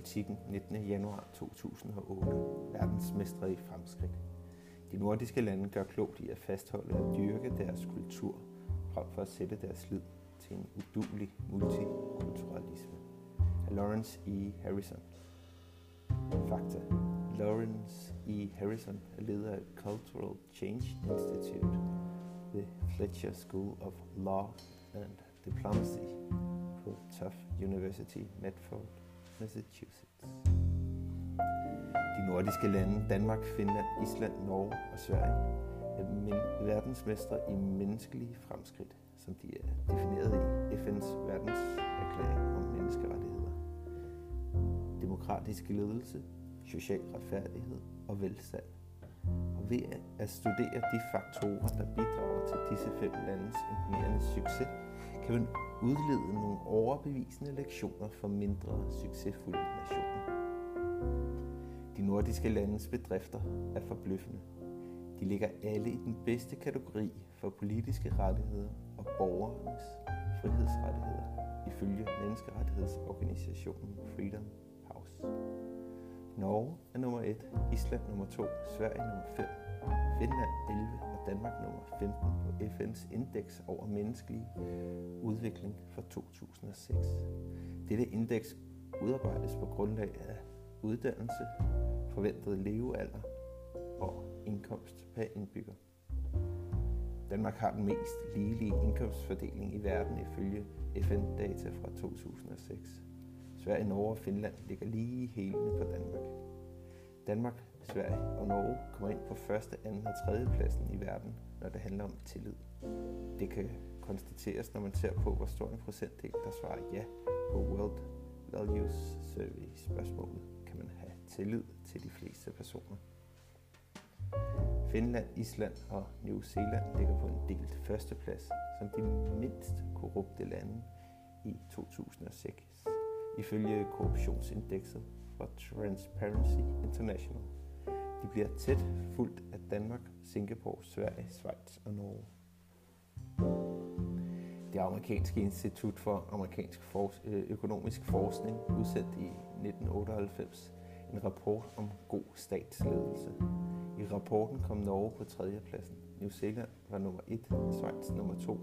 politikken 19. januar 2008. Verdensmestre i fremskridt. De nordiske lande gør klogt i at fastholde og dyrke deres kultur, frem for at sætte deres lid til en udulig multikulturalisme. Af Lawrence E. Harrison. Fakta. Lawrence E. Harrison er leder af Cultural Change Institute ved Fletcher School of Law and Diplomacy på Tufts University, Medford, Massachusetts. De nordiske lande, Danmark, Finland, Island, Norge og Sverige, er men- verdensmestre i menneskelige fremskridt, som de er defineret i FN's verdenserklæring om menneskerettigheder. Demokratisk ledelse, social retfærdighed og velstand. Og ved at studere de faktorer, der bidrager til disse fem landes imponerende succes, kan udlede nogle overbevisende lektioner for mindre succesfulde nationer. De nordiske landes bedrifter er forbløffende. De ligger alle i den bedste kategori for politiske rettigheder og borgernes frihedsrettigheder, ifølge menneskerettighedsorganisationen Freedom House. Norge er nummer 1, Island nummer 2, Sverige nummer 5, Finland 11 og Danmark nummer 15 på FN's indeks over menneskelig udvikling fra 2006. Dette indeks udarbejdes på grundlag af uddannelse, forventet levealder og indkomst per indbygger. Danmark har den mest ligelige indkomstfordeling i verden ifølge FN-data fra 2006. Sverige, Norge og Finland ligger lige i hælene på Danmark. Danmark, Sverige og Norge kommer ind på første, anden og tredje pladsen i verden, når det handler om tillid. Det kan konstateres, når man ser på, hvor stor en procentdel, der svarer ja på World Values Survey spørgsmålet. Kan man have tillid til de fleste personer? Finland, Island og New Zealand ligger på en delt førsteplads som de mindst korrupte lande i 2006, ifølge korruptionsindekset fra Transparency International. De bliver tæt fuldt af Danmark, Singapore, Sverige, Schweiz og Norge. Det amerikanske institut for amerikansk øh, økonomisk forskning udsendte i 1998 en rapport om god statsledelse. I rapporten kom Norge på tredjepladsen, New Zealand var nummer 1, Schweiz nummer 2,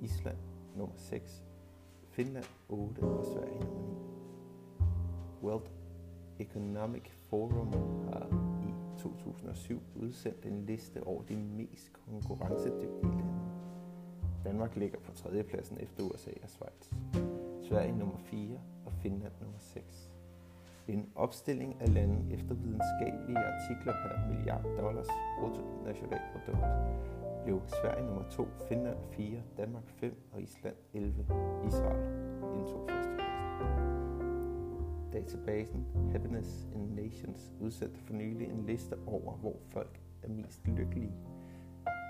Island nummer 6, Finland 8 og Sverige nummer 9. World Economic Forum har 2007 udsendt en liste over de mest konkurrencedygtige lande. Danmark ligger på tredjepladsen efter USA og Schweiz. Sverige nummer 4 og Finland nummer 6. Ved en opstilling af lande efter videnskabelige artikler per milliard dollars bruttonationalprodukt blev Sverige nummer 2, Finland 4, Danmark 5 og Island 11. Israel indtog førstepladsen. Databasen Happiness in Nations udsendte for nylig en liste over, hvor folk er mest lykkelige.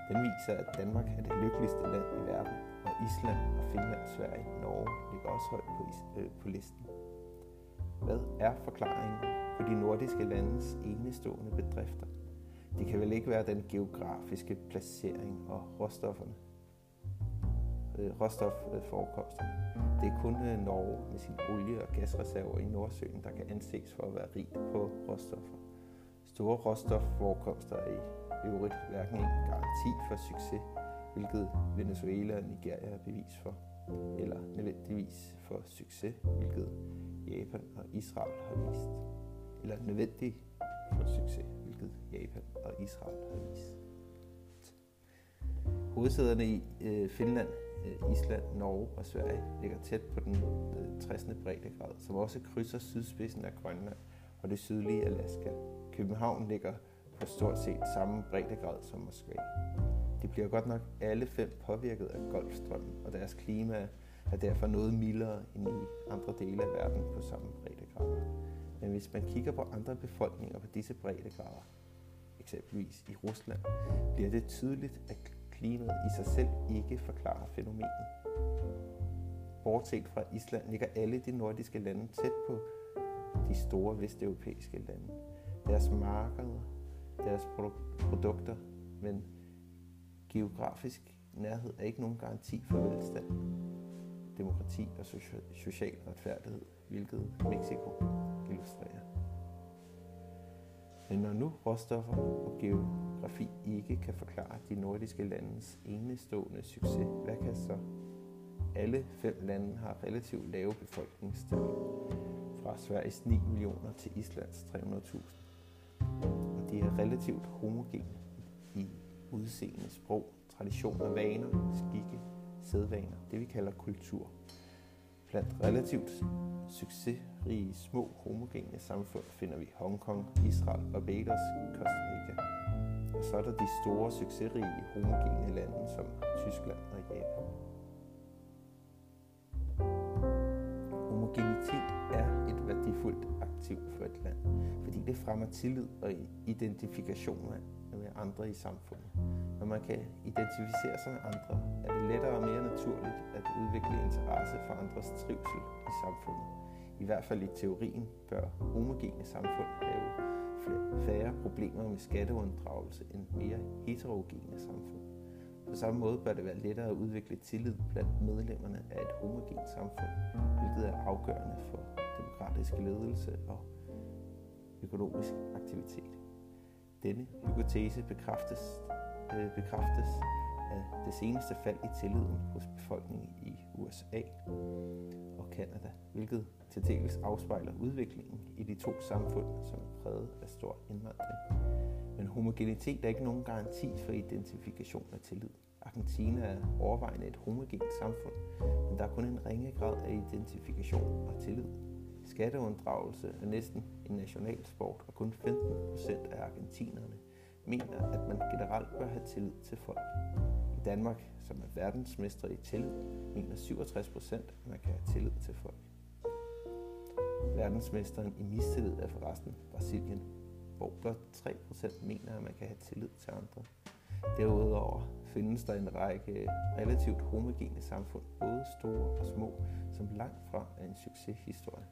Den viser, at Danmark er det lykkeligste land i verden, og Island og Finland, Sverige og Norge ligger også højt på, øh, på listen. Hvad er forklaringen på de nordiske landes enestående bedrifter? Det kan vel ikke være den geografiske placering og råstofferne. Øh, råstofforekomster. Det er kun øh, Norge med sin olie- og gasreserver i Nordsøen, der kan anses for at være rigt på råstoffer. Store råstofforekomster er i øvrigt hverken en garanti for succes, hvilket Venezuela og Nigeria er bevis for, eller nødvendigvis for succes, hvilket Japan og Israel har vist. Eller nødvendig for succes, hvilket Japan og Israel har vist. Hovedsæderne i øh, Finland, Øh, Island, Norge og Sverige ligger tæt på den øh, 60. breddegrad, som også krydser sydspidsen af Grønland og det sydlige Alaska. København ligger på stort set samme breddegrad som Moskva. De bliver godt nok alle fem påvirket af Golfstrømmen, og deres klima er derfor noget mildere end i andre dele af verden på samme breddegrad. Men hvis man kigger på andre befolkninger på disse breddegrader, eksempelvis i Rusland, bliver det tydeligt, at klimaet i sig selv ikke forklarer fænomenet. Bortset fra Island ligger alle de nordiske lande tæt på de store vesteuropæiske lande. Deres markeder, deres produkter, men geografisk nærhed er ikke nogen garanti for velstand. demokrati og social retfærdighed, hvilket Mexico illustrerer. Men når nu råstoffer og geografi ikke kan forklare de nordiske landes enestående succes, hvad kan så? Alle fem lande har relativt lave befolkningstal, fra Sveriges 9 millioner til Islands 300.000. Og de er relativt homogene i udseende, sprog, traditioner, vaner, skikke, sædvaner, det vi kalder kultur. Blandt relativt succesrige små homogene samfund finder vi Hongkong, Israel, Barbados, Costa Rica. Og så er der de store succesrige homogene lande som Tyskland og Japan. Homogenitet er et værdifuldt aktiv for et land, fordi det fremmer tillid og identifikation med andre i samfundet. Når man kan identificere sig med andre, er det lettere og mere naturligt at udvikle interesse for andres trivsel i samfundet. I hvert fald i teorien bør homogene samfund have færre problemer med skatteunddragelse end mere heterogene samfund. På samme måde bør det være lettere at udvikle tillid blandt medlemmerne af et homogent samfund, hvilket er afgørende for demokratisk ledelse og økonomisk aktivitet. Denne hypotese bekræftes, øh, bekræftes af det seneste fald i tilliden hos befolkningen i USA og Kanada, hvilket til dels afspejler udviklingen i de to samfund, som er præget af stor indvandring. Men homogenitet er ikke nogen garanti for identifikation af tillid. Argentina er overvejende et homogent samfund, men der er kun en ringe grad af identifikation og tillid. Skatteunddragelse er næsten en national sport, og kun 15 procent af argentinerne mener, at man generelt bør have tillid til folk. I Danmark, som er verdensmester i tillid, mener 67 procent, at man kan have tillid til folk. Verdensmesteren i mistillid er forresten Brasilien, hvor blot 3 procent mener, at man kan have tillid til andre. Derudover findes der en række relativt homogene samfund, både store og små, som langt fra er en succeshistorie.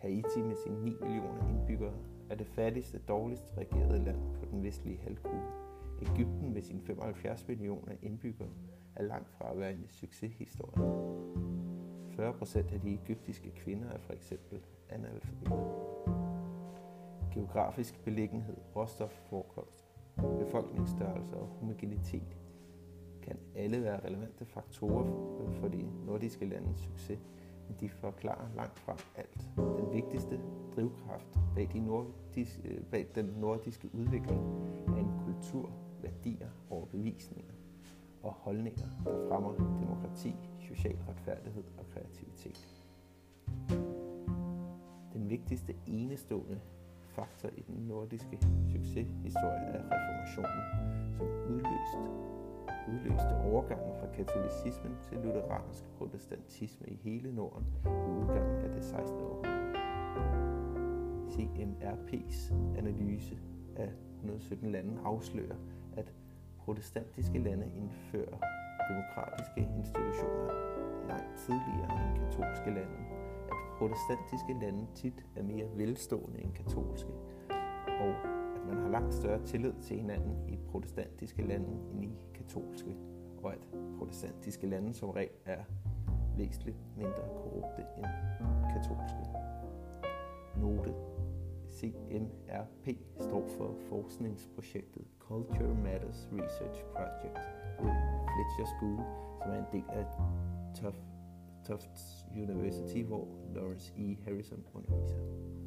Haiti med sine 9 millioner indbyggere er det fattigste, dårligst regerede land på den vestlige halvkugle. Ægypten med sine 75 millioner indbyggere er langt fra at være en succeshistorie. 40 procent af de egyptiske kvinder er for eksempel analfabeter. Geografisk beliggenhed, råstofforekomst, befolkningsstørrelse og homogenitet kan alle være relevante faktorer for de nordiske landes succes, men de forklarer langt fra alt. Den vigtigste drivkraft bag, de nordiske, øh, bag den nordiske udvikling er en kultur, værdier, overbevisninger og holdninger, der fremmer demokrati, social retfærdighed og kreativitet. Den vigtigste enestående faktor i den nordiske succeshistorie er reformationen, som udløste udløste overgangen fra katolicismen til lutheransk protestantisme i hele Norden ved udgangen af det 16. århundrede. CMRP's analyse af 117 lande afslører, at protestantiske lande indfører demokratiske institutioner langt tidligere end katolske lande, at protestantiske lande tit er mere velstående end katolske, og at man har langt større tillid til hinanden i protestantiske lande end i katolske, og at protestantiske lande som regel er væsentligt mindre korrupte end katolske. Note CMRP står for forskningsprojektet Culture Matters Research Project ved Fletcher School, som er en del af Tufts University, hvor Lawrence E. Harrison underviser.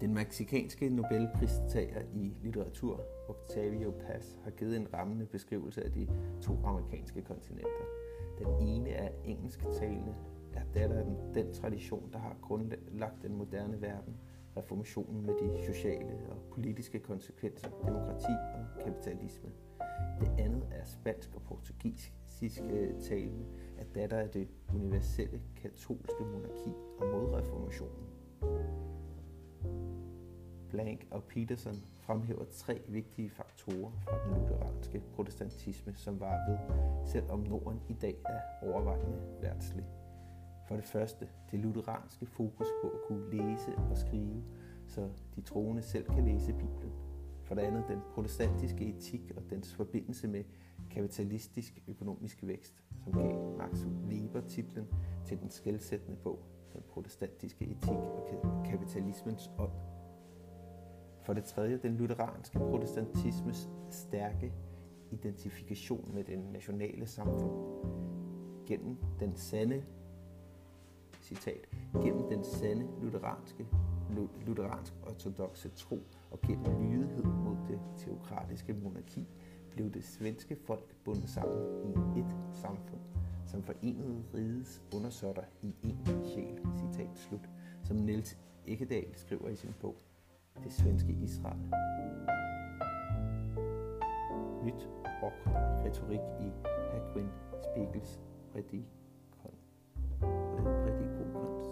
Den meksikanske Nobelpristager i litteratur, Octavio Paz, har givet en rammende beskrivelse af de to amerikanske kontinenter. Den ene er engelsktalende, er datter af den, den tradition, der har grundlagt den moderne verden, reformationen med de sociale og politiske konsekvenser, demokrati og kapitalisme. Det andet er spansk og portugisisk øh, talende, er datter af det universelle katolske monarki og modreformationen. Blank og Peterson fremhæver tre vigtige faktorer fra den lutheranske protestantisme, som var ved, selvom Norden i dag er overvejende værtslig. For det første, det lutheranske fokus på at kunne læse og skrive, så de troende selv kan læse Bibelen. For det andet, den protestantiske etik og dens forbindelse med kapitalistisk økonomisk vækst, som gav Max Weber titlen til den skældsættende bog, Den protestantiske etik og kapitalismens ånd. For det tredje, den lutheranske protestantismes stærke identifikation med det nationale samfund. Gennem den sande citat, gennem den sande lutheranske, lutheransk ortodoxe tro og gennem lydighed mod det teokratiske monarki blev det svenske folk bundet sammen i et samfund, som forenede rides undersøtter i en sjæl, citat slut, som Niels Ekkedal skriver i sin bog, det svenske Israel. Nyt og retorik i Hagwin Spiegels prædikon. prædikonkunst.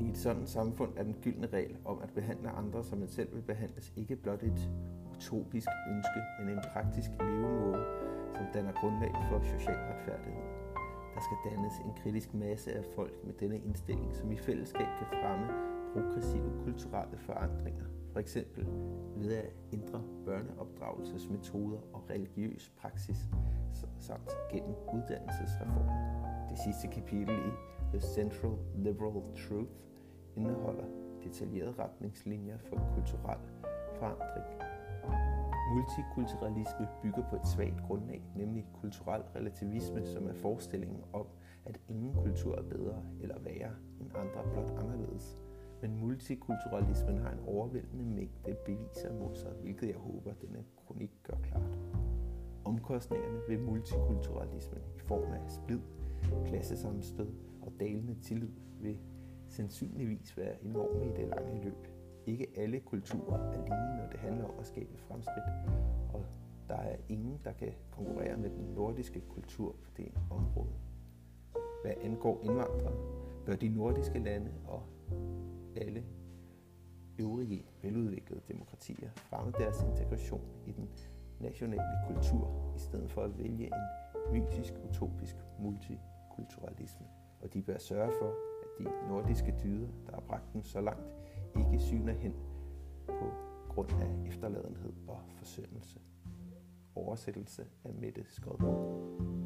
I et sådan samfund er den gyldne regel om at behandle andre, som man selv vil behandles, ikke blot et utopisk ønske, men en praktisk levemåde, som danner grundlag for social retfærdighed. Der skal dannes en kritisk masse af folk med denne indstilling, som i fællesskab kan fremme progressive kulturelle forandringer, for eksempel ved at ændre børneopdragelsesmetoder og religiøs praksis, samt gennem uddannelsesreformer. Det sidste kapitel i The Central Liberal Truth indeholder detaljerede retningslinjer for kulturel forandring. Multikulturalisme bygger på et svagt grundlag, nemlig kulturel relativisme, som er forestillingen om, at ingen kultur er bedre eller værre end andre, blot anderledes men multikulturalismen har en overvældende mængde beviser mod sig, hvilket jeg håber, denne kronik gør klart. Omkostningerne ved multikulturalismen i form af splid, klassesammenstød og dalende tillid vil sandsynligvis være enorme i det lange løb. Ikke alle kulturer er lige, når det handler om at skabe fremskridt, og der er ingen, der kan konkurrere med den nordiske kultur på det område. Hvad angår indvandrere, bør de nordiske lande og alle øvrige veludviklede demokratier fremme deres integration i den nationale kultur, i stedet for at vælge en mytisk, utopisk multikulturalisme. Og de bør sørge for, at de nordiske dyder, der har bragt dem så langt, ikke syner hen på grund af efterladenhed og forsømmelse. Oversættelse af Mette Skodborg.